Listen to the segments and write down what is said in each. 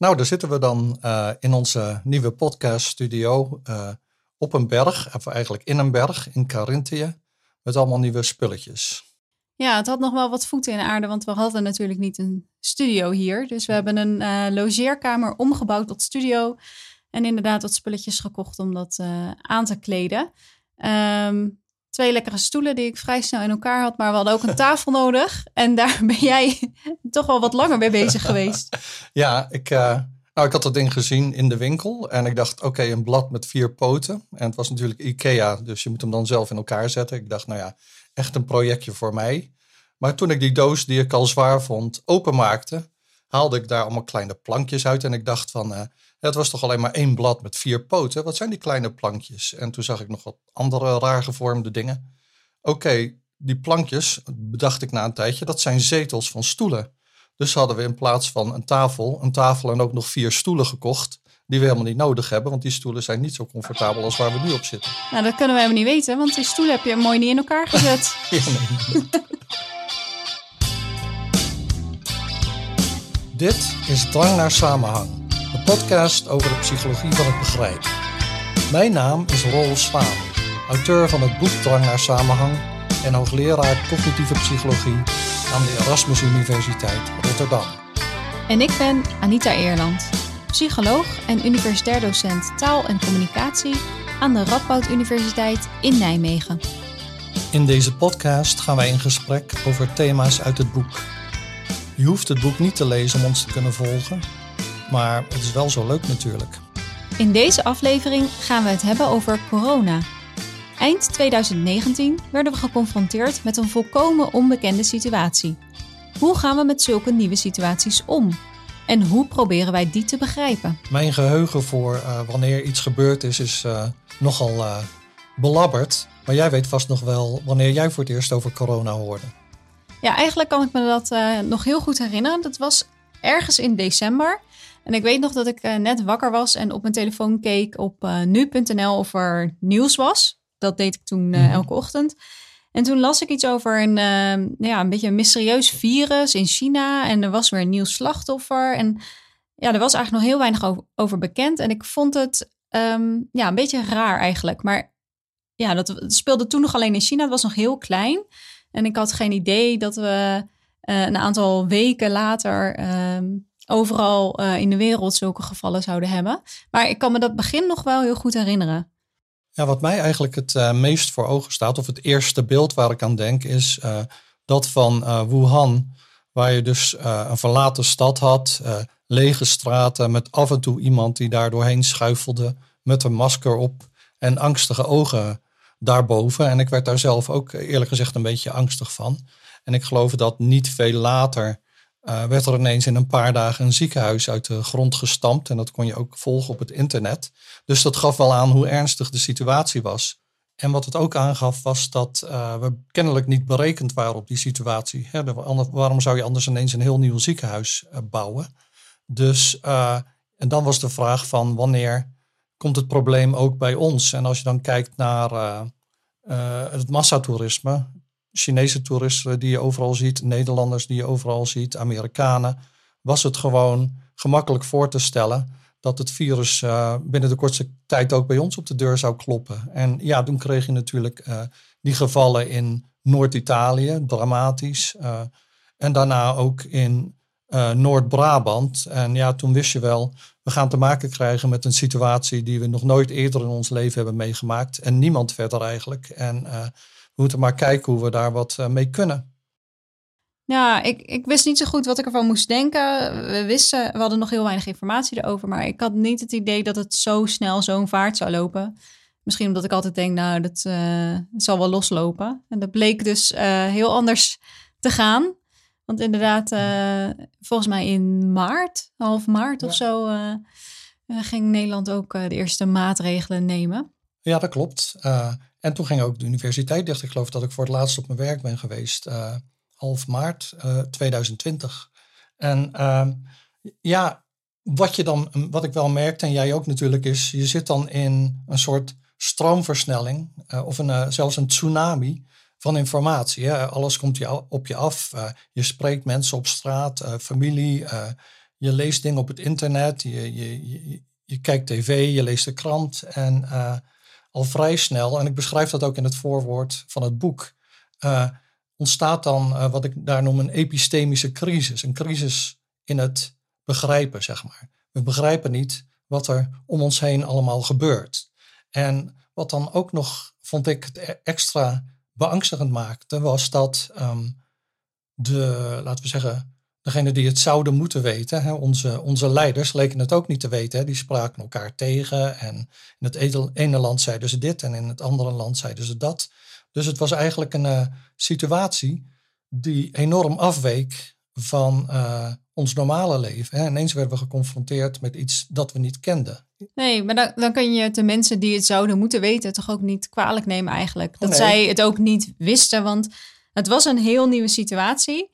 Nou, daar zitten we dan uh, in onze nieuwe podcaststudio uh, op een berg, of eigenlijk in een berg in Carinthië, met allemaal nieuwe spulletjes. Ja, het had nog wel wat voeten in de aarde, want we hadden natuurlijk niet een studio hier. Dus we hebben een uh, logeerkamer omgebouwd tot studio en inderdaad wat spulletjes gekocht om dat aan te kleden. Um, twee lekkere stoelen die ik vrij snel in elkaar had. Maar we hadden ook een tafel nodig. En daar ben jij toch wel wat langer mee bezig geweest. Ja, ik, uh, nou, ik had dat ding gezien in de winkel. En ik dacht, oké, een blad met vier poten. En het was natuurlijk Ikea, dus je moet hem dan zelf in elkaar zetten. Ik dacht, nou ja, echt een projectje voor mij. Maar toen ik die doos die ik al zwaar vond openmaakte, haalde ik daar allemaal kleine plankjes uit. En ik dacht van, uh, het was toch alleen maar één blad met vier poten. Wat zijn die kleine plankjes? En toen zag ik nog wat andere raar gevormde dingen. Oké, die plankjes, bedacht ik na een tijdje, dat zijn zetels van stoelen. Dus hadden we in plaats van een tafel, een tafel en ook nog vier stoelen gekocht. Die we helemaal niet nodig hebben, want die stoelen zijn niet zo comfortabel als waar we nu op zitten. Nou, dat kunnen we helemaal niet weten, want die stoelen heb je mooi niet in elkaar gezet. ja, nee. Dit is Drang naar Samenhang podcast over de psychologie van het begrijpen. Mijn naam is Rol Swaan, auteur van het boek Drang naar Samenhang en hoogleraar cognitieve psychologie aan de Erasmus Universiteit Rotterdam. En ik ben Anita Eerland, psycholoog en universitair docent taal en communicatie aan de Radboud Universiteit in Nijmegen. In deze podcast gaan wij in gesprek over thema's uit het boek. Je hoeft het boek niet te lezen om ons te kunnen volgen, maar het is wel zo leuk natuurlijk. In deze aflevering gaan we het hebben over corona. Eind 2019 werden we geconfronteerd met een volkomen onbekende situatie. Hoe gaan we met zulke nieuwe situaties om? En hoe proberen wij die te begrijpen? Mijn geheugen voor uh, wanneer iets gebeurd is, is uh, nogal uh, belabberd. Maar jij weet vast nog wel wanneer jij voor het eerst over corona hoorde. Ja, eigenlijk kan ik me dat nog heel goed herinneren. Dat was ergens in december. En ik weet nog dat ik uh, net wakker was en op mijn telefoon keek op uh, nu.nl of er nieuws was. Dat deed ik toen uh, elke ochtend. En toen las ik iets over een, ja, een beetje een mysterieus virus in China. En er was weer een nieuw slachtoffer. En ja, er was eigenlijk nog heel weinig over, over bekend. En ik vond het um, ja, een beetje raar eigenlijk. Maar ja, dat speelde toen nog alleen in China. Het was nog heel klein. En ik had geen idee dat we een aantal weken later... Um, overal uh, in de wereld zulke gevallen zouden hebben. Maar ik kan me dat begin nog wel heel goed herinneren. Ja, wat mij eigenlijk het uh, meest voor ogen staat, of het eerste beeld waar ik aan denk, is uh, dat van Wuhan, waar je dus een verlaten stad had, lege straten met af en toe iemand die daar doorheen schuifelde met een masker op en angstige ogen daarboven. En ik werd daar zelf ook eerlijk gezegd een beetje angstig van. En ik geloof dat niet veel later uh, werd er ineens in een paar dagen een ziekenhuis uit de grond gestampt. En dat kon je ook volgen op het internet. Dus dat gaf wel aan hoe ernstig de situatie was. En wat het ook aangaf was dat uh, we kennelijk niet berekend waren op die situatie. Hè, waarom zou je anders ineens een heel nieuw ziekenhuis uh, bouwen? Dus, en dan was de vraag van wanneer komt het probleem ook bij ons? En als je dan kijkt naar het massatoerisme, Chinese toeristen die je overal ziet, Nederlanders die je overal ziet, Amerikanen, was het gewoon gemakkelijk voor te stellen dat het virus uh, binnen de kortste tijd ook bij ons op de deur zou kloppen. En ja, toen kreeg je natuurlijk uh, die gevallen in Noord-Italië, dramatisch. Uh, en daarna ook in Noord-Brabant. En ja, toen wist je wel, we gaan te maken krijgen met een situatie die we nog nooit eerder in ons leven hebben meegemaakt. En niemand verder eigenlijk. En we moeten maar kijken hoe we daar wat eh, mee kunnen. Ja, ik, ik wist niet zo goed wat ik ervan moest denken. We wisten, we hadden nog heel weinig informatie erover, maar ik had niet het idee dat het zo snel zo'n vaart zou lopen. Misschien omdat ik altijd denk, nou, dat uh, zal wel loslopen. En dat bleek dus uh, heel anders te gaan. Want inderdaad, volgens mij in maart, half maart of zo, ging Nederland ook de eerste maatregelen nemen. Ja, dat klopt. En toen ging ook de universiteit dicht. Ik geloof dat ik voor het laatst op mijn werk ben geweest, uh, half maart uh, eh, 2020. En uh, ja, wat, je dan, wat ik wel merkte, en jij ook natuurlijk, is je zit dan in een soort stroomversnelling uh, of een, zelfs een tsunami van informatie. Alles komt je op je af. je spreekt mensen op straat, familie. je leest dingen op het internet, je, je, je, je kijkt tv, je leest de krant en al vrij snel, en ik beschrijf dat ook in het voorwoord van het boek, uh, ontstaat dan uh, wat ik daar noem een epistemische crisis. Een crisis in het begrijpen, zeg maar. We begrijpen niet wat er om ons heen allemaal gebeurt. En wat dan ook nog, vond ik, het e-, extra beangstigend maakte, was dat um, de, laten we zeggen, degene die het zouden moeten weten, hè, onze, onze leiders leken het ook niet te weten. Hè, die spraken elkaar tegen en in het ene land zeiden ze dit en in het andere land zeiden ze dat. Dus het was eigenlijk een uh, situatie die enorm afweek van uh, ons normale leven. Hè. Ineens werden we geconfronteerd met iets dat we niet kenden. Nee, maar dan, dan kun je de mensen die het zouden moeten weten toch ook niet kwalijk nemen eigenlijk. Dat oh, nee. zij het ook niet wisten, want het was een heel nieuwe situatie.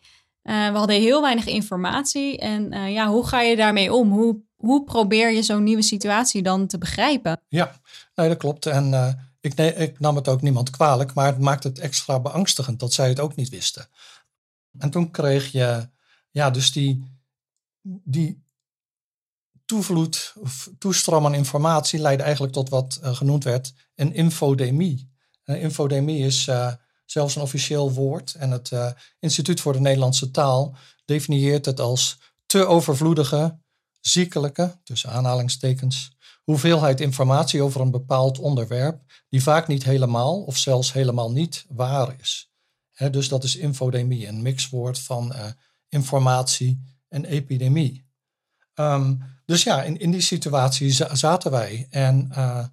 Uh, we hadden heel weinig informatie. En uh, ja, hoe ga je daarmee om? Hoe, hoe probeer je zo'n nieuwe situatie dan te begrijpen? Ja, dat klopt. En uh, ik, ik, nam het ook niemand kwalijk, maar het maakt het extra beangstigend dat zij het ook niet wisten. En toen kreeg je, ja, dus die, die toevloed of toestroom aan informatie leidde eigenlijk tot wat genoemd werd een infodemie. Een infodemie is zelfs een officieel woord. En het uh, Instituut voor de Nederlandse Taal definieert het als te overvloedige, ziekelijke, tussen aanhalingstekens, hoeveelheid informatie over een bepaald onderwerp, die vaak niet helemaal of zelfs helemaal niet waar is. dus dat is infodemie, een mixwoord van uh, informatie en epidemie. Um, dus ja, in, in die situatie zaten wij. En uh,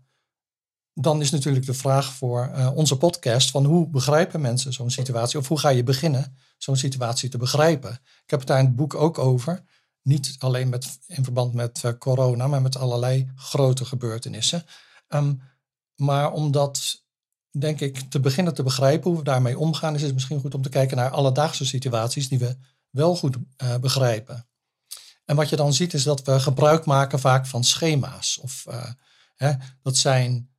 dan is natuurlijk de vraag voor uh, onze podcast van hoe begrijpen mensen zo'n situatie of hoe ga je beginnen zo'n situatie te begrijpen. Ik heb het daar in het boek ook over, niet alleen met, in verband met uh, corona, maar met allerlei grote gebeurtenissen. Um, maar om dat, denk ik, te beginnen te begrijpen hoe we daarmee omgaan, is het misschien goed om te kijken naar alledaagse situaties die we wel goed uh, begrijpen. En wat je dan ziet is dat we gebruik maken vaak van schema's. Of hè, dat zijn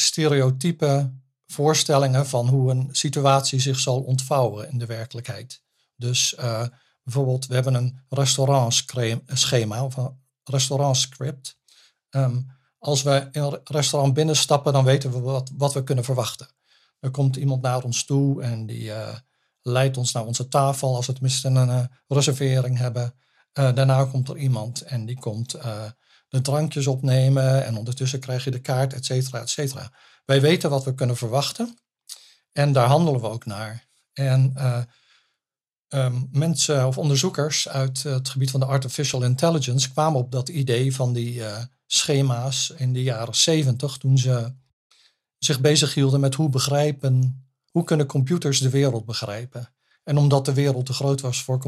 stereotype voorstellingen van hoe een situatie zich zal ontvouwen in de werkelijkheid. Dus uh, bijvoorbeeld, we hebben een restaurantschema of een restaurantscript. Um, als we in een restaurant binnenstappen, dan weten we wat, wat we kunnen verwachten. Er komt iemand naar ons toe en die uh, leidt ons naar onze tafel als we tenminste een uh, reservering hebben. daarna komt er iemand en die komt de drankjes opnemen en ondertussen krijg je de kaart, et cetera, et cetera. Wij weten wat we kunnen verwachten en daar handelen we ook naar. En uh, um, mensen of onderzoekers uit het gebied van de artificial intelligence kwamen op dat idee van die uh, schema's in de jaren zeventig, toen ze zich bezighielden met hoe begrijpen, hoe kunnen computers de wereld begrijpen. En omdat de wereld te groot was voor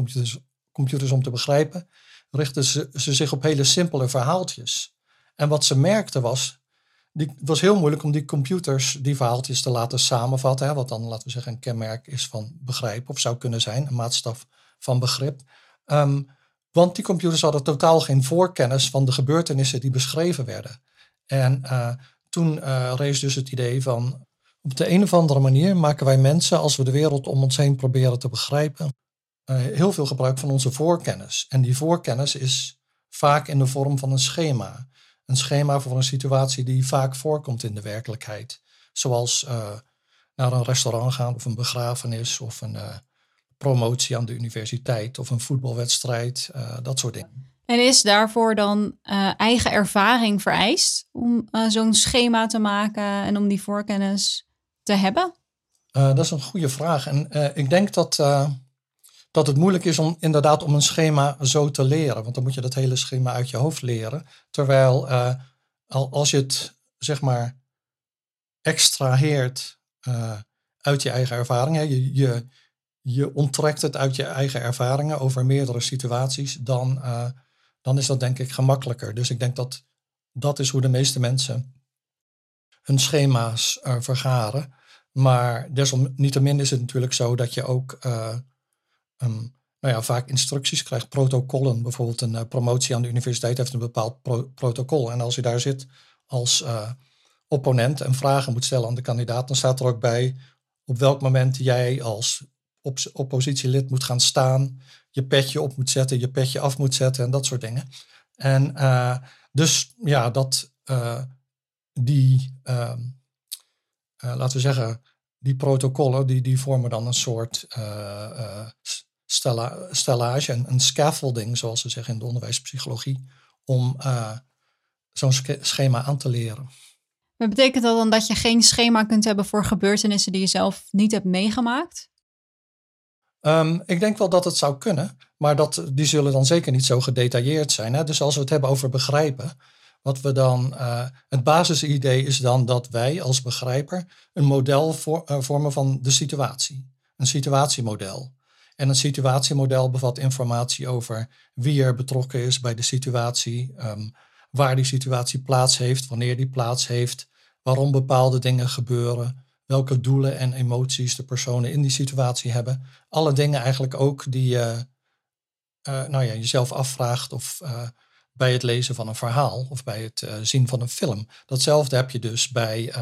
computers om te begrijpen, richtten ze, zich op hele simpele verhaaltjes. En wat ze merkten was, die, het was heel moeilijk om die computers die verhaaltjes te laten samenvatten. Hè, wat dan, laten we zeggen, een kenmerk is van begrijpen of zou kunnen zijn, een maatstaf van begrip. Um, want die computers hadden totaal geen voorkennis van de gebeurtenissen die beschreven werden. En uh, toen uh, rees dus het idee van, op de een of andere manier maken wij mensen, als we de wereld om ons heen proberen te begrijpen, uh, heel veel gebruik van onze voorkennis. En die voorkennis is vaak in de vorm van een schema. Een schema voor een situatie die vaak voorkomt in de werkelijkheid. Zoals uh, naar een restaurant gaan of een begrafenis of een uh, promotie aan de universiteit of een voetbalwedstrijd, dat soort dingen. En is daarvoor dan eigen ervaring vereist om zo'n schema te maken en om die voorkennis te hebben? dat is een goede vraag. En ik denk dat dat het moeilijk is om inderdaad om een schema zo te leren. Want dan moet je dat hele schema uit je hoofd leren. Terwijl uh, als je het zeg maar extraheert uh, uit je eigen ervaringen, je, je, je onttrekt het uit je eigen ervaringen over meerdere situaties, dan, uh, dan is dat denk ik gemakkelijker. Dus ik denk dat dat is hoe de meeste mensen hun schema's vergaren. Maar desalniettemin is het natuurlijk zo dat je ook um, nou ja, vaak instructies krijgt, protocollen. Bijvoorbeeld een uh, promotie aan de universiteit heeft een bepaald pro protocol. En als je daar zit als uh, opponent en vragen moet stellen aan de kandidaat, dan staat er ook bij op welk moment jij als op oppositielid moet gaan staan. je petje op moet zetten, je petje af moet zetten en dat soort dingen. En dus ja, dat die, ehm, laten we zeggen, die protocollen, die, die vormen dan een soort stella, stellage, een, een scaffolding, zoals ze zeggen in de onderwijspsychologie, om zo'n schema aan te leren. Maar betekent dat dan dat je geen schema kunt hebben voor gebeurtenissen die je zelf niet hebt meegemaakt? Ehm, ik denk wel dat het zou kunnen, maar dat, die zullen dan zeker niet zo gedetailleerd zijn. Hè? Dus als we het hebben over begrijpen, wat we dan, uh, het basisidee is dan dat wij als begrijper een model voor, uh, vormen van de situatie. Een situatiemodel. En een situatiemodel bevat informatie over wie er betrokken is bij de situatie, um, waar die situatie plaats heeft, wanneer die plaats heeft, waarom bepaalde dingen gebeuren, welke doelen en emoties de personen in die situatie hebben. Alle dingen eigenlijk ook die je uh, nou ja, jezelf afvraagt of uh, bij het lezen van een verhaal of bij het uh, zien van een film. Datzelfde heb je dus bij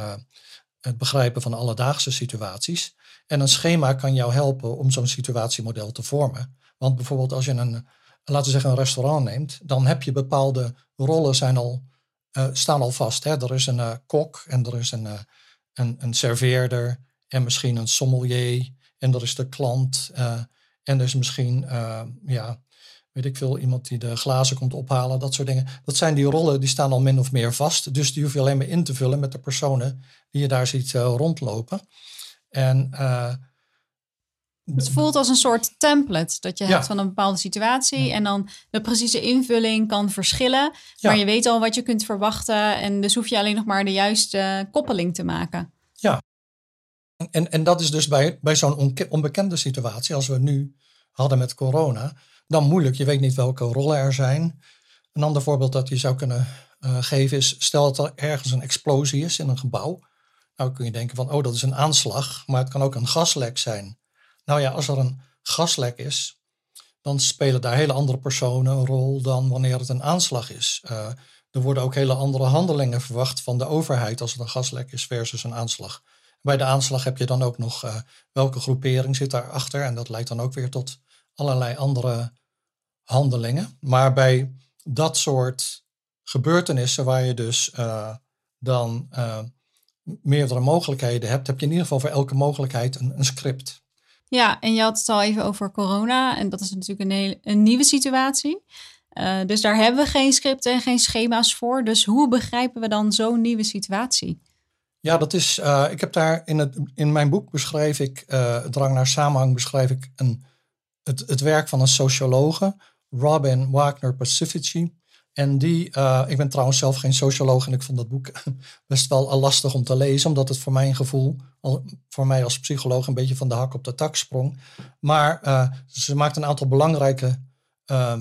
het begrijpen van alledaagse situaties. En een schema kan jou helpen om zo'n situatiemodel te vormen. Want bijvoorbeeld als je een laten we zeggen, een restaurant neemt, dan heb je bepaalde rollen zijn al, uh, staan al vast. Hè? Er is een uh, kok en er is een, uh, een, een serveerder en misschien een sommelier en er is de klant en er is misschien, ja, weet ik veel, iemand die de glazen komt ophalen, dat soort dingen. Dat zijn die rollen, die staan al min of meer vast. Dus die hoef je alleen maar in te vullen met de personen die je daar ziet rondlopen. En het voelt als een soort template dat je hebt van een bepaalde situatie. En dan de precieze invulling kan verschillen. Maar je weet al wat je kunt verwachten. En dus hoef je alleen nog maar de juiste koppeling te maken. Ja. En, en dat is dus bij, bij zo'n onbekende situatie, als we nu hadden met corona, dan moeilijk. Je weet niet welke rollen er zijn. Een ander voorbeeld dat je zou kunnen uh, geven is, stel dat er ergens een explosie is in een gebouw. Nou kun je denken van, oh dat is een aanslag, maar het kan ook een gaslek zijn. Nou ja, als er een gaslek is, dan spelen daar hele andere personen een rol dan wanneer het een aanslag is. Uh, er worden ook hele andere handelingen verwacht van de overheid als het een gaslek is versus een aanslag. Bij de aanslag heb je dan ook nog uh, welke groepering zit daarachter en dat leidt dan ook weer tot allerlei andere handelingen. Maar bij dat soort gebeurtenissen waar je dus uh, dan meerdere mogelijkheden hebt, heb je in ieder geval voor elke mogelijkheid een, een script. Ja, en je had het al even over corona. En dat is natuurlijk een, hele, een nieuwe situatie. Uh, dus daar hebben we geen scripten en geen schema's voor. Dus hoe begrijpen we dan zo'n nieuwe situatie? Ja, dat is. Uh, ik heb daar in, het, in mijn boek beschrijf ik, uh, Drang naar Samenhang, beschrijf ik een, het, het werk van een sociologe, Robin Wagner Pacifici. En die, uh, ik ben trouwens zelf geen socioloog en ik vond dat boek best wel lastig om te lezen, omdat het voor mijn gevoel, voor mij als psycholoog, een beetje van de hak op de tak sprong. Maar uh, ze maakt een aantal belangrijke uh,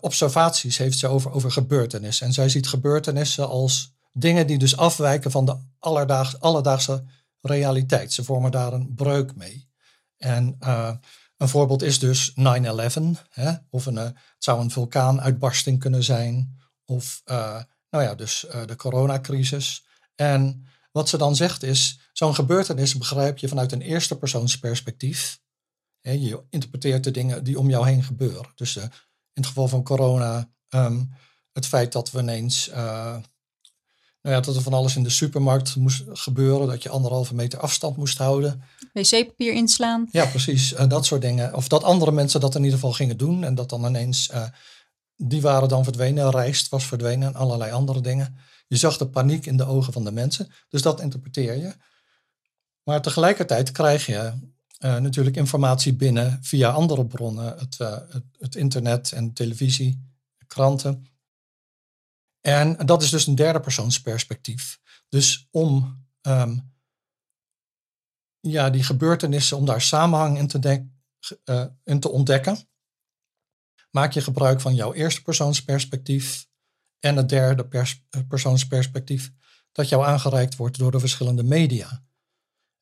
observaties, heeft ze over, over gebeurtenissen. En zij ziet gebeurtenissen als dingen die dus afwijken van de alledaags, alledaagse realiteit. Ze vormen daar een breuk mee. En een voorbeeld is dus 9-11. Of een, eh, het zou een vulkaanuitbarsting kunnen zijn. Of uh, nou ja, dus uh, de coronacrisis. En wat ze dan zegt is, zo'n gebeurtenis begrijp je vanuit een eerste persoonsperspectief. Je interpreteert de dingen die om jou heen gebeuren. Dus in het geval van corona, um, het feit dat we ineens nou ja, dat er van alles in de supermarkt moest gebeuren. Dat je anderhalve meter afstand moest houden. Wc-papier inslaan. Ja, precies. Uh, dat soort dingen. Of dat andere mensen dat in ieder geval gingen doen. En dat dan ineens, uh, die waren dan verdwenen. Rijst was verdwenen en allerlei andere dingen. Je zag de paniek in de ogen van de mensen. Dus dat interpreteer je. Maar tegelijkertijd krijg je uh, natuurlijk informatie binnen via andere bronnen. Het, het, het internet en televisie, kranten. En dat is dus een derde persoonsperspectief. Dus om um, ja, die gebeurtenissen, om daar samenhang in te, uh, in te ontdekken, maak je gebruik van jouw eerste persoonsperspectief en het derde pers eh, persoonsperspectief dat jou aangereikt wordt door de verschillende media.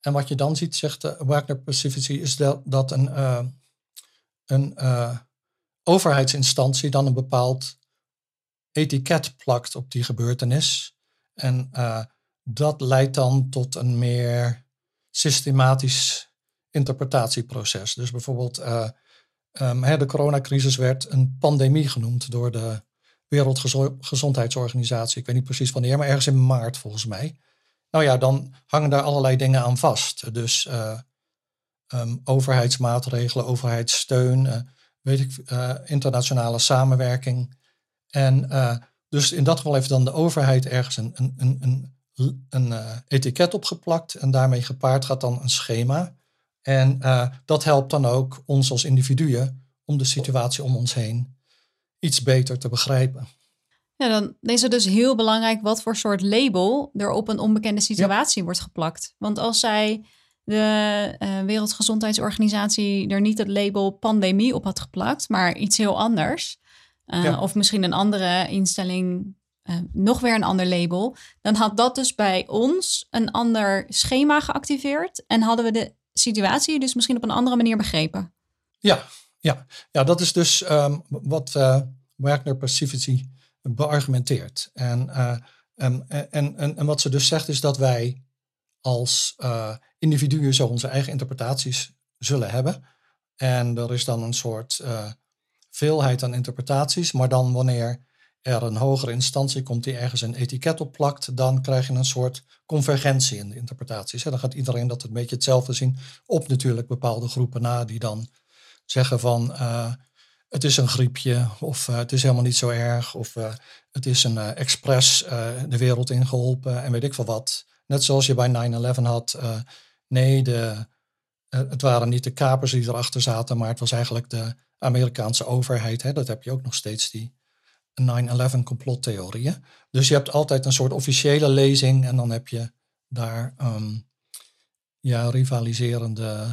En wat je dan ziet, zegt de Wagner Pacifici, is dat, dat een, uh, een overheidsinstantie dan een bepaald etiket plakt op die gebeurtenis. En uh, dat leidt dan tot een meer systematisch interpretatieproces. Dus bijvoorbeeld, uh, ehm, de coronacrisis werd een pandemie genoemd door de Wereldgezondheidsorganisatie. Ik weet niet precies wanneer, maar ergens in maart volgens mij. Nou ja, dan hangen daar allerlei dingen aan vast. Dus uh, um, overheidsmaatregelen, overheidssteun, weet ik, internationale samenwerking. En dus in dat geval heeft dan de overheid ergens een, een, een, een, een etiket opgeplakt en daarmee gepaard gaat dan een schema. En dat helpt dan ook ons als individuen om de situatie om ons heen iets beter te begrijpen. Ja, dan is het dus heel belangrijk wat voor soort label er op een onbekende situatie wordt geplakt. Want als zij de uh, Wereldgezondheidsorganisatie er niet het label pandemie op had geplakt, maar iets heel anders, uh, of misschien een andere instelling, uh, nog weer een ander label, dan had dat dus bij ons een ander schema geactiveerd en hadden we de situatie dus misschien op een andere manier begrepen. Ja, ja, ja dat is dus um, wat Wagner Passivity beargumenteert. En, en, en, en, wat ze dus zegt is dat wij als individuen zo onze eigen interpretaties zullen hebben. En er is dan een soort uh, veelheid aan interpretaties, maar dan wanneer er een hogere instantie komt die ergens een etiket op plakt, dan krijg je een soort convergentie in de interpretaties. Dan gaat iedereen dat een beetje hetzelfde zien, op natuurlijk bepaalde groepen na die dan zeggen van het is een griepje of uh, het is helemaal niet zo erg of uh, het is een expres de wereld ingeholpen en weet ik veel wat. Net zoals je bij 9-11 had. nee, de, het waren niet de kapers die erachter zaten, maar het was eigenlijk de Amerikaanse overheid. Hè? Dat heb je ook nog steeds, die 9-11 complottheorieën. Dus je hebt altijd een soort officiële lezing en dan heb je daar um, ja, rivaliserende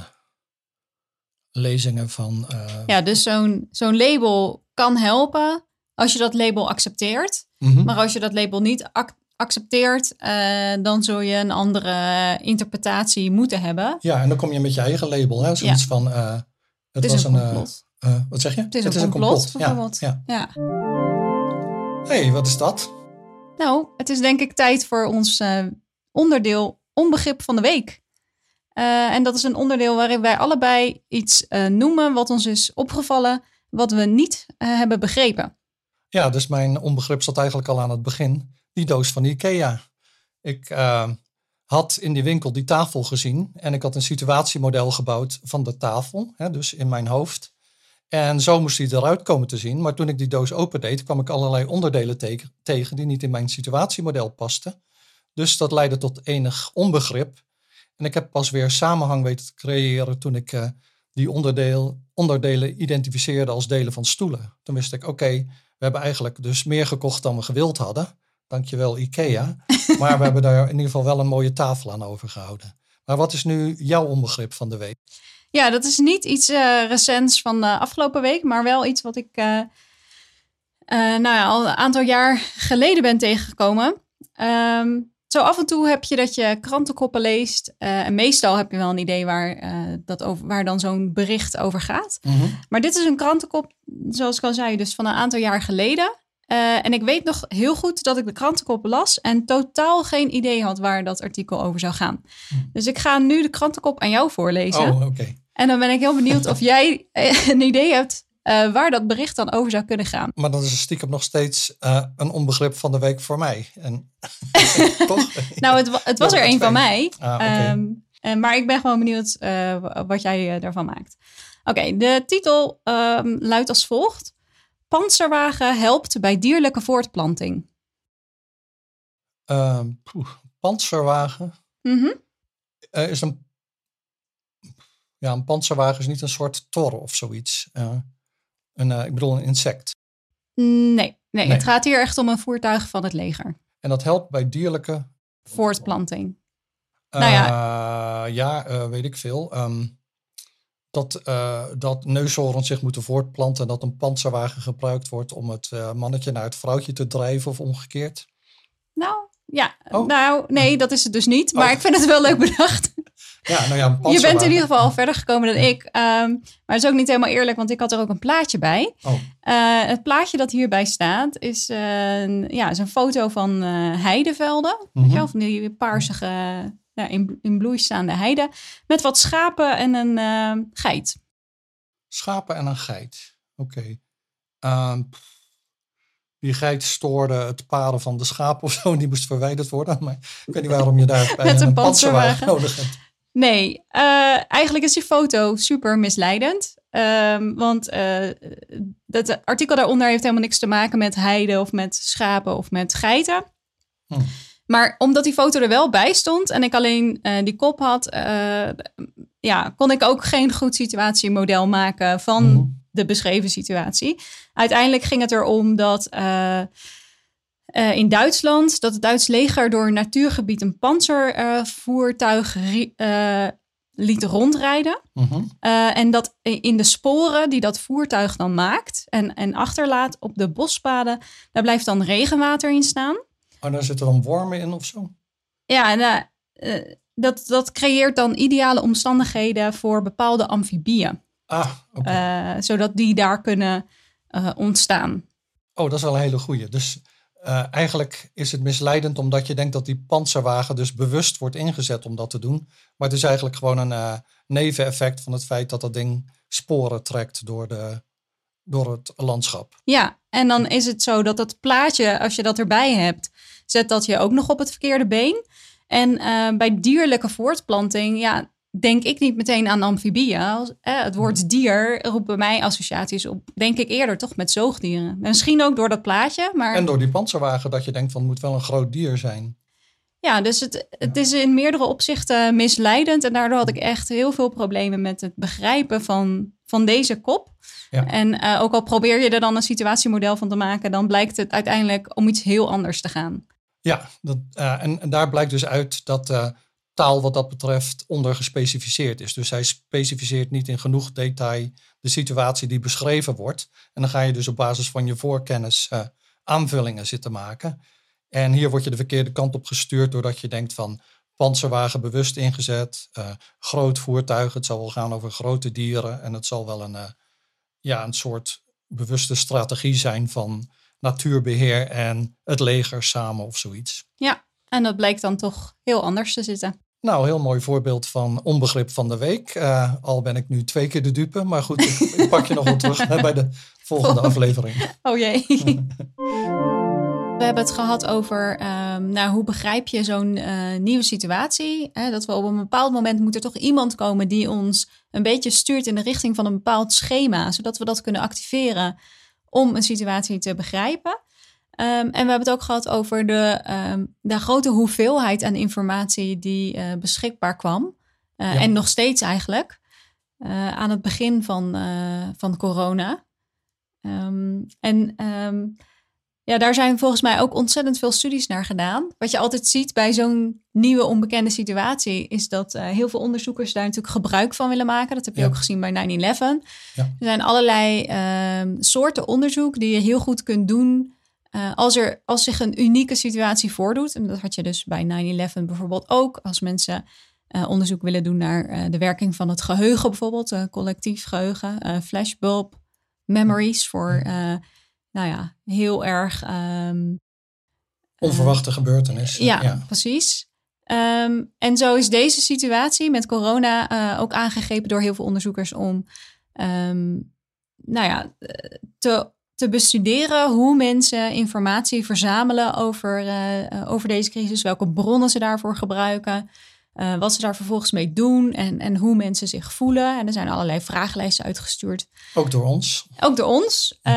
lezingen van. Uh... Ja, dus zo'n zo'n label kan helpen als je dat label accepteert. Mm -hmm. Maar als je dat label niet ac accepteert, uh, dan zul je een andere interpretatie moeten hebben. Ja, en dan kom je met je eigen label. Hè? Zoiets ja. van. Uh, het, was een complot. Een, wat zeg je? Het is, het een, is een complot, bijvoorbeeld. Ja. ja. hey, wat is dat? Nou, het is denk ik tijd voor ons onderdeel onbegrip van de week. Uh, en dat is een onderdeel waarin wij allebei iets noemen wat ons is opgevallen, wat we niet hebben begrepen. Ja, dus mijn onbegrip zat eigenlijk al aan het begin. Die doos van Ikea. Ik had in die winkel die tafel gezien en ik had een situatiemodel gebouwd van de tafel, hè, dus in mijn hoofd. En zo moest die eruit komen te zien. Maar toen ik die doos opendeed, kwam ik allerlei onderdelen te tegen die niet in mijn situatiemodel pasten. Dus dat leidde tot enig onbegrip. En ik heb pas weer samenhang weten te creëren toen ik uh, die onderdeel, onderdelen identificeerde als delen van stoelen. Toen wist ik, oké, okay, we hebben eigenlijk dus meer gekocht dan we gewild hadden. Dankjewel IKEA. Maar we hebben daar in ieder geval wel een mooie tafel aan overgehouden. Maar wat is nu jouw onbegrip van de week? Ja, dat is niet iets uh, recents van de afgelopen week, maar wel iets wat ik uh, nou ja, al een aantal jaar geleden ben tegengekomen. Um, zo af en toe heb je dat je krantenkoppen leest. En meestal heb je wel een idee waar, dat over, waar dan zo'n bericht over gaat. Mm -hmm. Maar dit is een krantenkop, zoals ik al zei, dus van een aantal jaar geleden. Uh, en ik weet nog heel goed dat ik de krantenkop las en totaal geen idee had waar dat artikel over zou gaan. Mm. Dus ik ga nu de krantenkop aan jou voorlezen. Oh, oké. Okay. En dan ben ik heel benieuwd of jij een idee hebt uh, waar dat bericht dan over zou kunnen gaan. Maar dat is stiekem nog steeds uh, een onbegrip van de week voor mij. En, toch? nou, het, het was er een van mij. Ah, okay. um, uh, maar ik ben gewoon benieuwd wat jij daarvan maakt. Oké, okay, de titel um, luidt als volgt. Panzerwagen helpt bij dierlijke voortplanting. Poeh, panzerwagen? Mm -hmm. is een ja, een panzerwagen is niet een soort tor of zoiets. Uh, een, uh, ik bedoel een insect. Nee, nee, nee, het gaat hier echt om een voertuig van het leger. En dat helpt bij dierlijke... Voortplanting. Uh, nou ja, ja weet ik veel. Um, dat, dat neushoorns zich moeten voortplanten en dat een panzerwagen gebruikt wordt om het mannetje naar het vrouwtje te drijven of omgekeerd. Nou, ja. Oh. Nou, nee, dat is het dus niet. Maar oh. ik vind het wel leuk bedacht. Ja, nou ja, je bent in ieder geval al verder gekomen dan ik. Um, maar het is ook niet helemaal eerlijk, want ik had er ook een plaatje bij. Oh. Uh, het plaatje dat hierbij staat is, uh, ja, is een foto van uh, heidevelden. Mm -hmm. Weet je wel, van die paarsige, ja, in, in bloei staande heide. Met wat schapen en een geit. Schapen en een geit. Oké. Ehm, die geit stoorde het paren van de schapen of zo. En die moest verwijderd worden. Maar ik weet niet waarom je daar Met een een panzerwagen. nodig hebt. Nee, eh, eigenlijk is die foto super misleidend. Ehm, want eh dat artikel daaronder heeft helemaal niks te maken met heide of met schapen of met geiten. Hm. Maar omdat die foto er wel bij stond en ik alleen eh, die kop had, eh, ja, kon ik ook geen goed situatiemodel maken van Mhm. de beschreven situatie. Uiteindelijk ging het erom dat eh, in Duitsland dat het Duits leger door een natuurgebied een panzervoertuig liet rondrijden. Mhm. En dat in de sporen die dat voertuig dan maakt en, en achterlaat op de bospaden, daar blijft dan regenwater in staan. Oh, daar zitten dan wormen in of zo? Ja, en eh, eh, dat, dat creëert dan ideale omstandigheden voor bepaalde amfibieën, Ah, oké. eh, zodat die daar kunnen ontstaan. Oh, dat is wel een hele goeie. Dus eigenlijk is het misleidend omdat je denkt dat die panzerwagen dus bewust wordt ingezet om dat te doen. Maar het is eigenlijk gewoon een neveneffect van het feit dat dat ding sporen trekt door, de, door het landschap. Ja, en dan is het zo dat dat plaatje, als je dat erbij hebt, zet dat je ook nog op het verkeerde been. En eh, bij dierlijke voortplanting, ja, denk ik niet meteen aan amfibieën. Als, eh, het woord dier roept bij mij associaties op, denk ik eerder toch met zoogdieren. Misschien ook door dat plaatje, maar En door die panzerwagen dat je denkt van het moet wel een groot dier zijn. ja, dus het, het is in meerdere opzichten misleidend. En daardoor had ik echt heel veel problemen met het begrijpen van, van deze kop. Ja. En eh, ook al probeer je er dan een situatiemodel van te maken, dan blijkt het uiteindelijk om iets heel anders te gaan. Ja, dat, eh, en, daar blijkt dus uit dat eh, taal wat dat betreft ondergespecificeerd is. Dus hij specificeert niet in genoeg detail de situatie die beschreven wordt. En dan ga je dus op basis van je voorkennis eh, aanvullingen zitten maken. En hier word je de verkeerde kant op gestuurd doordat je denkt van panzerwagen bewust ingezet, groot voertuig, het zal wel gaan over grote dieren en het zal wel een, ja, een soort bewuste strategie zijn van natuurbeheer en het leger samen of zoiets. Ja, en dat blijkt dan toch heel anders te zitten. Nou, heel mooi voorbeeld van onbegrip van de week. Eh, al ben ik nu twee keer de dupe, maar goed, ik, ik pak je nog wel terug hè, bij de volgende aflevering. Oh jee. We hebben het gehad over ehm, nou, hoe begrijp je zo'n eh, nieuwe situatie. Hè? Dat we op een bepaald moment moet er toch iemand komen die ons een beetje stuurt in de richting van een bepaald schema, zodat we dat kunnen activeren om een situatie te begrijpen. Ehm, en we hebben het ook gehad over de, ehm, de grote hoeveelheid aan informatie die eh, beschikbaar kwam. Eh, Ja. En nog steeds eigenlijk. eh, aan het begin van, van corona. Ehm, en ja, daar zijn volgens mij ook ontzettend veel studies naar gedaan. Wat je altijd ziet bij zo'n nieuwe onbekende situatie, is dat eh, heel veel onderzoekers daar natuurlijk gebruik van willen maken. Dat heb je Ja. ook gezien bij 9-11. Ja. Er zijn allerlei ehm, soorten onderzoek die je heel goed kunt doen. eh, als, er, als zich een unieke situatie voordoet. En dat had je dus bij 9-11 bijvoorbeeld ook. Als mensen eh, onderzoek willen doen naar de werking van het geheugen, bijvoorbeeld, collectief geheugen, eh, flashbulb memories voor, nou ja, heel erg. ehm, Onverwachte gebeurtenis. ja, precies. Ehm, en zo is deze situatie met corona eh, ook aangegrepen door heel veel onderzoekers om, ehm, nou ja, eh, te, te bestuderen hoe mensen informatie verzamelen over, eh, eh, over deze crisis, welke bronnen ze daarvoor gebruiken, eh, wat ze daar vervolgens mee doen en, en hoe mensen zich voelen. En er zijn allerlei vragenlijsten uitgestuurd. Ook door ons. Ook door ons. Eh,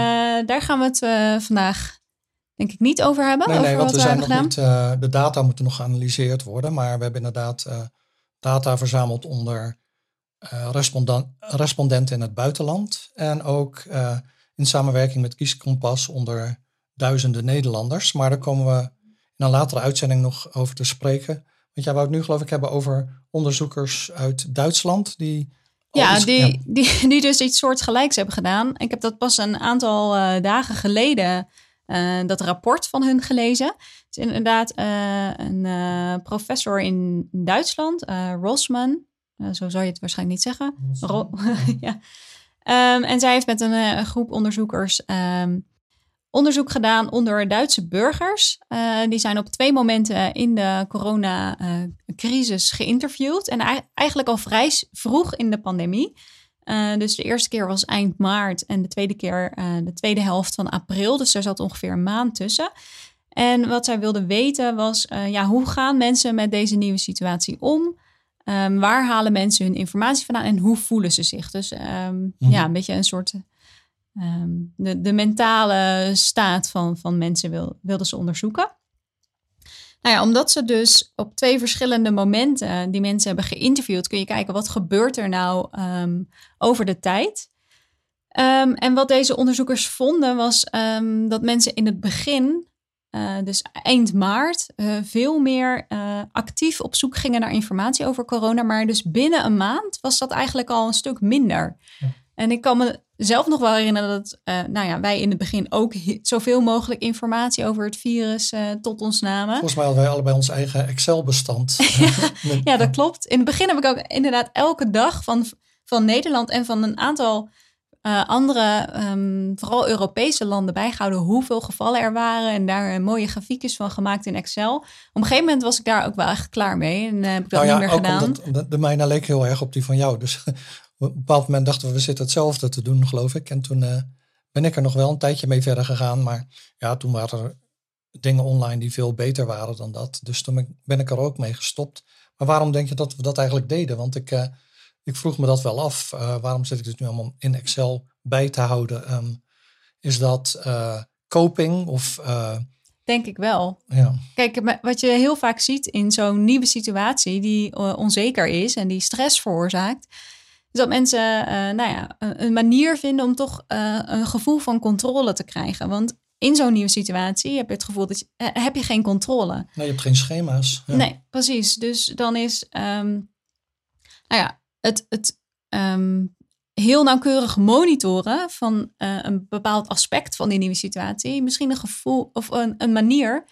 daar gaan we het eh, vandaag denk ik niet over hebben. Nee, over nee, want we zijn nog gedaan. niet. de data moeten nog geanalyseerd worden, maar we hebben inderdaad data verzameld onder respondenten in het buitenland. En ook in samenwerking met Kieskompas onder duizenden Nederlanders. Maar daar komen we in een latere uitzending nog over te spreken. Want jij wou het nu geloof ik hebben over onderzoekers uit Duitsland die. Ja, iets- die, Die, die dus iets soortgelijks hebben gedaan. Ik heb dat pas een aantal eh, dagen geleden, eh, dat rapport van hun gelezen. Het is inderdaad eh, een professor in Duitsland, Rosman. Zo zou je het waarschijnlijk niet zeggen. Ro- ja. Ehm, en zij heeft met een groep onderzoekers ehm, onderzoek gedaan onder Duitse burgers. Eh, die zijn op twee momenten in de coronacrisis geïnterviewd. En ei- eigenlijk al vrij vroeg in de pandemie. Uh, dus de eerste keer was eind maart en de tweede keer uh, de tweede helft van april. Dus daar zat ongeveer een maand tussen. En wat zij wilde weten was, ja, hoe gaan mensen met deze nieuwe situatie om? Um, waar halen mensen hun informatie vandaan en hoe voelen ze zich? Dus um, mm. ja, een beetje een soort um, de, de mentale staat van, van mensen wil, wilden ze onderzoeken. Nou ja, omdat ze dus op twee verschillende momenten die mensen hebben geïnterviewd, kun je kijken wat gebeurt er nou um, over de tijd. Um, en wat deze onderzoekers vonden was um, dat mensen in het begin, uh, dus eind maart, uh, veel meer uh, actief op zoek gingen naar informatie over corona. Maar dus binnen een maand was dat eigenlijk al een stuk minder. Ja. En ik kan me zelf nog wel herinneren dat uh, nou ja, wij in het begin ook zoveel mogelijk informatie over het virus uh, tot ons namen. Volgens mij hadden wij allebei ons eigen Excel-bestand. ja, ja, dat klopt. In het begin heb ik ook inderdaad elke dag van, van Nederland en van een aantal uh, andere, um, vooral Europese landen bijgehouden hoeveel gevallen er waren en daar mooie grafiekjes van gemaakt in Excel. Op een gegeven moment was ik daar ook wel echt klaar mee en heb ik dat nou ja, niet meer gedaan. Omdat, omdat de mijne leek heel erg op die van jou. Dus op een bepaald moment dachten we, we zitten hetzelfde te doen, geloof ik. En toen uh, ben ik er nog wel een tijdje mee verder gegaan. Maar ja, toen waren er dingen online die veel beter waren dan dat. Dus toen ben ik er ook mee gestopt. Maar waarom denk je dat we dat eigenlijk deden? Want ik, uh, ik vroeg me dat wel af. Uh, waarom zit ik dit nu allemaal in Excel bij te houden? Um, is dat coping of... Denk ik wel. Ja. Kijk, wat je heel vaak ziet in zo'n nieuwe situatie die onzeker is en die stress veroorzaakt, dus dat mensen uh, nou ja, een manier vinden om toch uh, een gevoel van controle te krijgen. Want in zo'n nieuwe situatie heb je het gevoel dat je, uh, heb je geen controle. Nee, je hebt geen schema's. Ja. Nee, precies. Dus dan is um, nou ja, het, het um, heel nauwkeurig monitoren van een bepaald aspect van die nieuwe situatie. Misschien een gevoel of een, een manier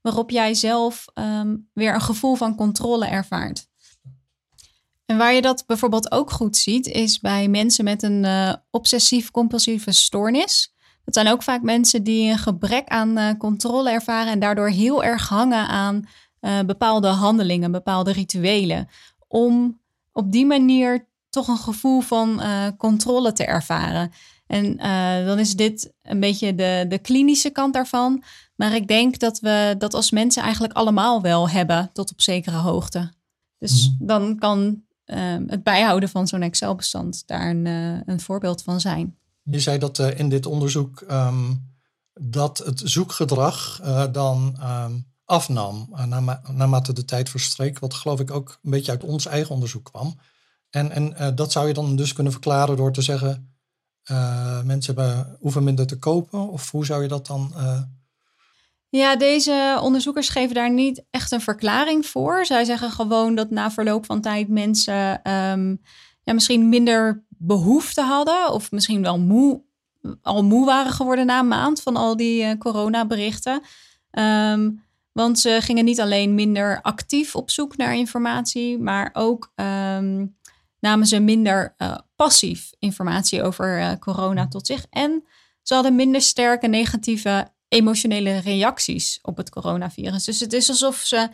waarop jij zelf um, weer een gevoel van controle ervaart. En waar je dat bijvoorbeeld ook goed ziet, is bij mensen met een uh, obsessief-compulsieve stoornis. Dat zijn ook vaak mensen die een gebrek aan uh, controle ervaren en daardoor heel erg hangen aan uh, bepaalde handelingen, bepaalde rituelen. Om op die manier toch een gevoel van controle te ervaren. En dan is dit een beetje de, de klinische kant daarvan. Maar ik denk dat we dat als mensen eigenlijk allemaal wel hebben, tot op zekere hoogte. Dus -hmm. dan kan um, het bijhouden van zo'n Excel-bestand daar een, uh, een, voorbeeld van zijn. Je zei dat uh, in dit onderzoek um, dat het zoekgedrag uh, dan um, afnam naarma naarmate de tijd verstreek, wat geloof ik ook een beetje uit ons eigen onderzoek kwam. En, en dat zou je dan dus kunnen verklaren door te zeggen, mensen hebben, hoeven minder te kopen, of hoe zou je dat dan ja, deze onderzoekers geven daar niet echt een verklaring voor. Zij zeggen gewoon dat na verloop van tijd mensen um, ja, misschien minder behoefte hadden, of misschien wel moe, al moe waren geworden na een maand van al die uh, coronaberichten. Um, want ze gingen niet alleen minder actief op zoek naar informatie, maar ook um, namen ze minder uh, passief informatie over uh, corona tot zich. En ze hadden minder sterke negatieve emotionele reacties op het coronavirus. Dus het is alsof ze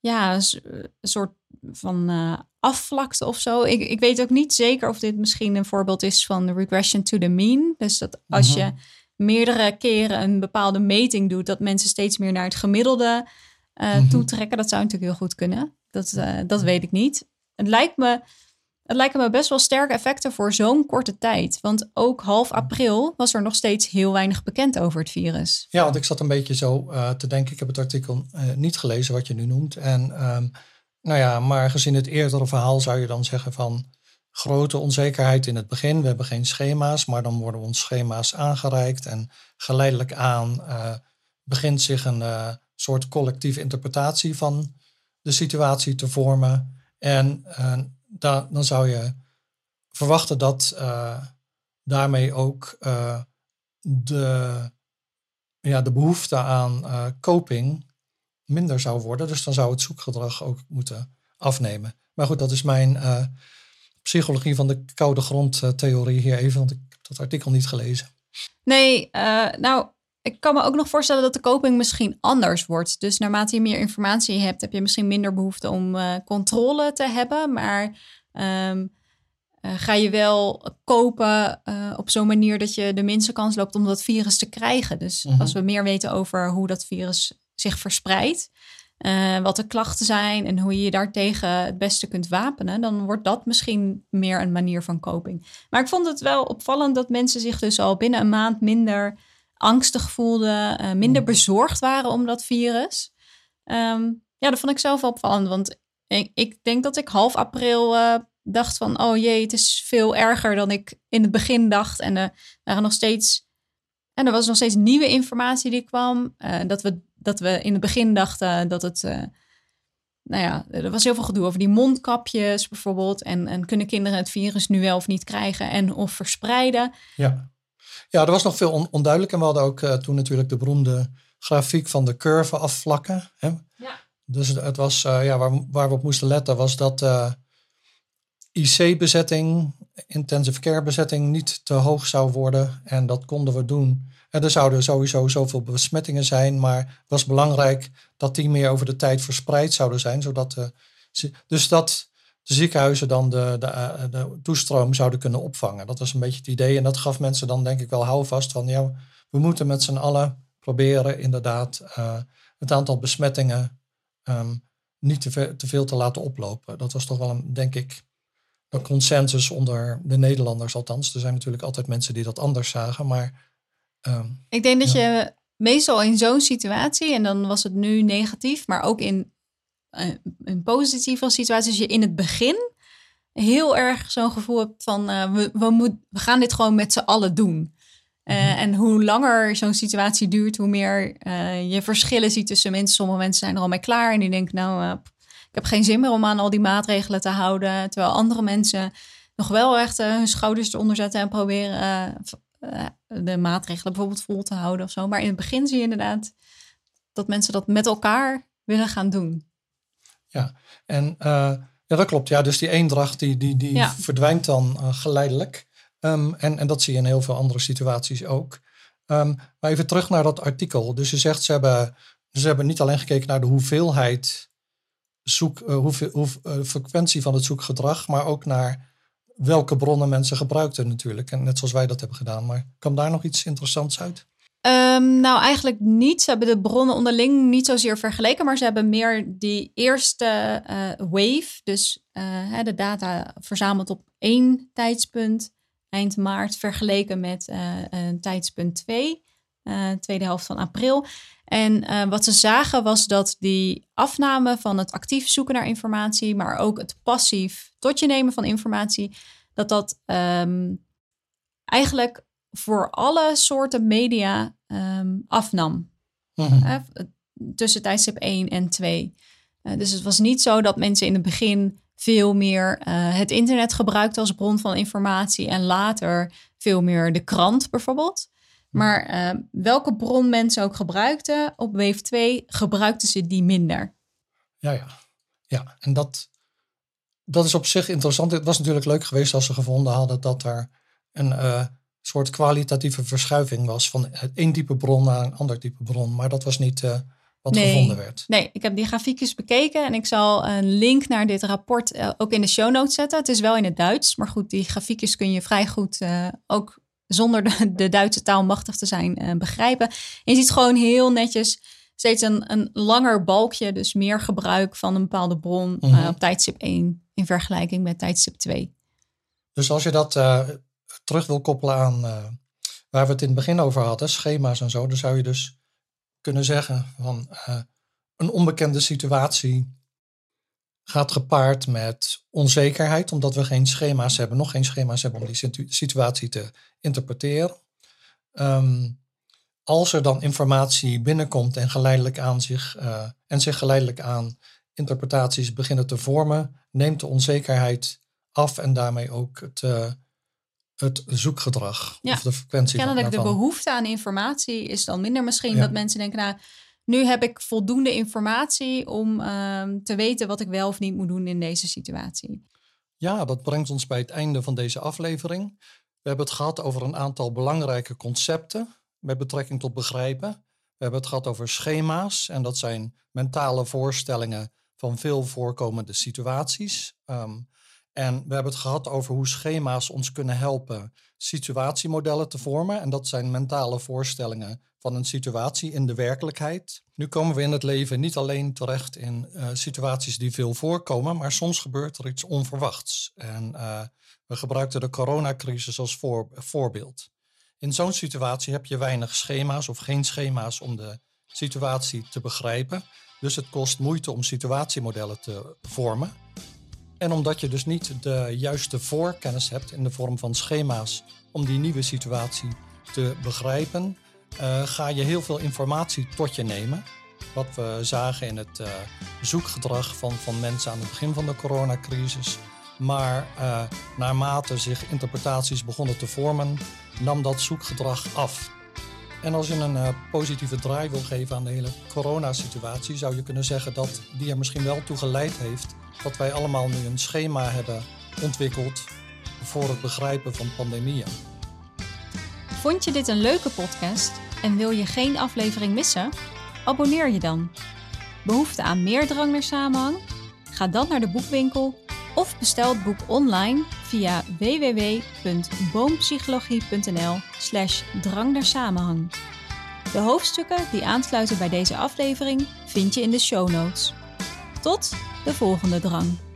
ja, een soort van uh, afvlakte of zo. Ik, ik weet ook niet zeker of dit misschien een voorbeeld is van regression to the mean. Dus dat als je mhm. meerdere keren een bepaalde meting doet, dat mensen steeds meer naar het gemiddelde uh, mm -hmm. toetrekken. Dat zou natuurlijk heel goed kunnen. Dat, uh, dat weet ik niet. Het lijkt me het lijken me best wel sterke effecten voor zo'n korte tijd. Want ook half april was er nog steeds heel weinig bekend over het virus. Ja, want ik zat een beetje zo uh, te denken. Ik heb het artikel uh, niet gelezen wat je nu noemt. En um, nou ja, maar gezien het eerdere verhaal zou je dan zeggen van grote onzekerheid in het begin. We hebben geen schema's, maar dan worden ons schema's aangereikt. En geleidelijk aan uh, begint zich een soort collectieve interpretatie van de situatie te vormen. En da, dan zou je verwachten dat uh, daarmee ook uh, de, ja, de behoefte aan uh, coping minder zou worden. Dus dan zou het zoekgedrag ook moeten afnemen. Maar goed, dat is mijn psychologie van de koude grondtheorie hier even, want ik heb dat artikel niet gelezen. Nee, nou, ik kan me ook nog voorstellen dat de coping misschien anders wordt. Dus naarmate je meer informatie hebt, heb je misschien minder behoefte om uh, controle te hebben. Maar um, eh, ga je wel kopen uh, op zo'n manier dat je de minste kans loopt om dat virus te krijgen. Dus Mhm. als we meer weten over hoe dat virus zich verspreidt, eh, wat de klachten zijn en hoe je je daartegen het beste kunt wapenen, dan wordt dat misschien meer een manier van coping. Maar ik vond het wel opvallend dat mensen zich dus al binnen een maand minder angstig voelden, eh, minder Mhm. bezorgd waren om dat virus. Ehm, ja, dat vond ik zelf wel opvallend, want ik, ik denk dat ik half april eh, dacht van, oh jee, het is veel erger dan ik in het begin dacht. En er waren nog steeds, en er was nog steeds nieuwe informatie die kwam. eh, dat, we, dat we in het begin dachten dat het, nou ja, er was heel veel gedoe over die mondkapjes bijvoorbeeld. En, en kunnen kinderen het virus nu wel of niet krijgen en of verspreiden? Ja. Ja, er was nog veel on- onduidelijk. En we hadden ook eh, toen natuurlijk de beroemde grafiek van de curve afvlakken. Hè? Ja. Dus het was, eh, ja, waar, waar we op moesten letten was dat eh, IC-bezetting, intensive care bezetting, niet te hoog zou worden. En dat konden we doen. En er zouden sowieso zoveel besmettingen zijn, maar het was belangrijk dat die meer over de tijd verspreid zouden zijn. Zodat dus dat de ziekenhuizen dan de, de, eh, de toestroom zouden kunnen opvangen. Dat was een beetje het idee. En dat gaf mensen dan denk ik wel houvast van ja, we moeten met z'n allen proberen inderdaad eh, het aantal besmettingen ehm, niet te, ve- te veel te laten oplopen. Dat was toch wel een, denk ik, een consensus onder de Nederlanders althans. Er zijn natuurlijk altijd mensen die dat anders zagen, maar ehm, Ik denk dat Ja. je meestal in zo'n situatie, en dan was het nu negatief, maar ook in een positieve situatie, als je in het begin heel erg zo'n gevoel hebt van eh, we, we, moet, we gaan dit gewoon met z'n allen doen. Eh, Mhm. En hoe langer zo'n situatie duurt, hoe meer eh, je verschillen ziet tussen mensen. Sommige mensen zijn er al mee klaar en die denken, nou, ik heb geen zin meer om aan al die maatregelen te houden. Terwijl andere mensen nog wel echt hun schouders eronder zetten en proberen de maatregelen bijvoorbeeld vol te houden of zo. Maar in het begin zie je inderdaad dat mensen dat met elkaar willen gaan doen. En eh, ja, dat klopt. Ja, dus die eendracht die, die, die Ja. verdwijnt dan eh, geleidelijk. Ehm, en, en dat zie je in heel veel andere situaties ook. Ehm, maar even terug naar dat artikel. Dus je zegt ze hebben, ze hebben niet alleen gekeken naar de hoeveelheid zoek, eh, hoeveel, hoe, frequentie van het zoekgedrag, maar ook naar welke bronnen mensen gebruikten natuurlijk. En net zoals wij dat hebben gedaan. Maar kwam daar nog iets interessants uit? Ehm, nou, eigenlijk niet. Ze hebben de bronnen onderling niet zozeer vergeleken, maar ze hebben meer die eerste eh, wave, dus eh, de data verzameld op één tijdspunt, eind maart, vergeleken met een tijdspunt 2, eh, tweede helft van april. En wat ze zagen was dat die afname van het actief zoeken naar informatie, maar ook het passief tot je nemen van informatie, dat dat ehm, eigenlijk voor alle soorten media ehm, afnam. Mhm. Tussen tijdstip 1 en 2. Eh, dus het was niet zo dat mensen in het begin veel meer eh, het internet gebruikten als bron van informatie en later veel meer de krant bijvoorbeeld. Maar eh, welke bron mensen ook gebruikten, op Wave 2 gebruikten ze die minder. Ja, ja. ja. En dat, dat is op zich interessant. Het was natuurlijk leuk geweest als ze gevonden hadden dat er een eh, soort kwalitatieve verschuiving was van het één type bron naar een ander type bron. Maar dat was niet eh, wat Nee. gevonden werd. Nee, ik heb die grafiekjes bekeken en ik zal een link naar dit rapport eh, ook in de show notes zetten. Het is wel in het Duits, maar goed, die grafiekjes kun je vrij goed eh, ook zonder de, de Duitse taal machtig te zijn begrijpen. En je ziet gewoon heel netjes steeds een, een langer balkje, dus meer gebruik van een bepaalde bron Mhm. op tijdstip 1 in vergelijking met tijdstip 2. Dus als je dat terug wil koppelen aan eh, waar we het in het begin over hadden, schema's en zo, dan zou je dus kunnen zeggen van eh, een onbekende situatie gaat gepaard met onzekerheid, omdat we geen schema's hebben, nog geen schema's hebben om die situ- situatie te interpreteren. Ehm, als er dan informatie binnenkomt en geleidelijk aan zich eh, en zich geleidelijk aan interpretaties beginnen te vormen, neemt de onzekerheid af en daarmee ook het, het zoekgedrag Ja, of de frequentie Kennelijk de behoefte aan informatie is dan minder. Misschien Ja. dat mensen denken, nou, nu heb ik voldoende informatie om ehm, te weten wat ik wel of niet moet doen in deze situatie. Ja, dat brengt ons bij het einde van deze aflevering. We hebben het gehad over een aantal belangrijke concepten met betrekking tot begrijpen. We hebben het gehad over schema's en dat zijn mentale voorstellingen van veel voorkomende situaties. Ehm, En we hebben het gehad over hoe schema's ons kunnen helpen situatiemodellen te vormen. En dat zijn mentale voorstellingen van een situatie in de werkelijkheid. Nu komen we in het leven niet alleen terecht in uh, situaties die veel voorkomen, maar soms gebeurt er iets onverwachts. En uh, we gebruikten de coronacrisis als voor, voorbeeld. In zo'n situatie heb je weinig schema's of geen schema's om de situatie te begrijpen. Dus het kost moeite om situatiemodellen te vormen. En omdat je dus niet de juiste voorkennis hebt in de vorm van schema's om die nieuwe situatie te begrijpen, uh, ga je heel veel informatie tot je nemen. Wat we zagen in het uh, zoekgedrag van, van mensen aan het begin van de coronacrisis. Maar uh, naarmate zich interpretaties begonnen te vormen, nam dat zoekgedrag af. En als je een positieve draai wil geven aan de hele coronasituatie, zou je kunnen zeggen dat die er misschien wel toe geleid heeft dat wij allemaal nu een schema hebben ontwikkeld voor het begrijpen van pandemieën. Vond je dit een leuke podcast en wil je geen aflevering missen? Abonneer je dan. Behoefte aan meer drang naar samenhang? Ga dan naar de boekwinkel of bestel het boek online via www.boompsychologie.nl/slash drang naar samenhang. De hoofdstukken die aansluiten bij deze aflevering vind je in de show notes. Tot de volgende drang.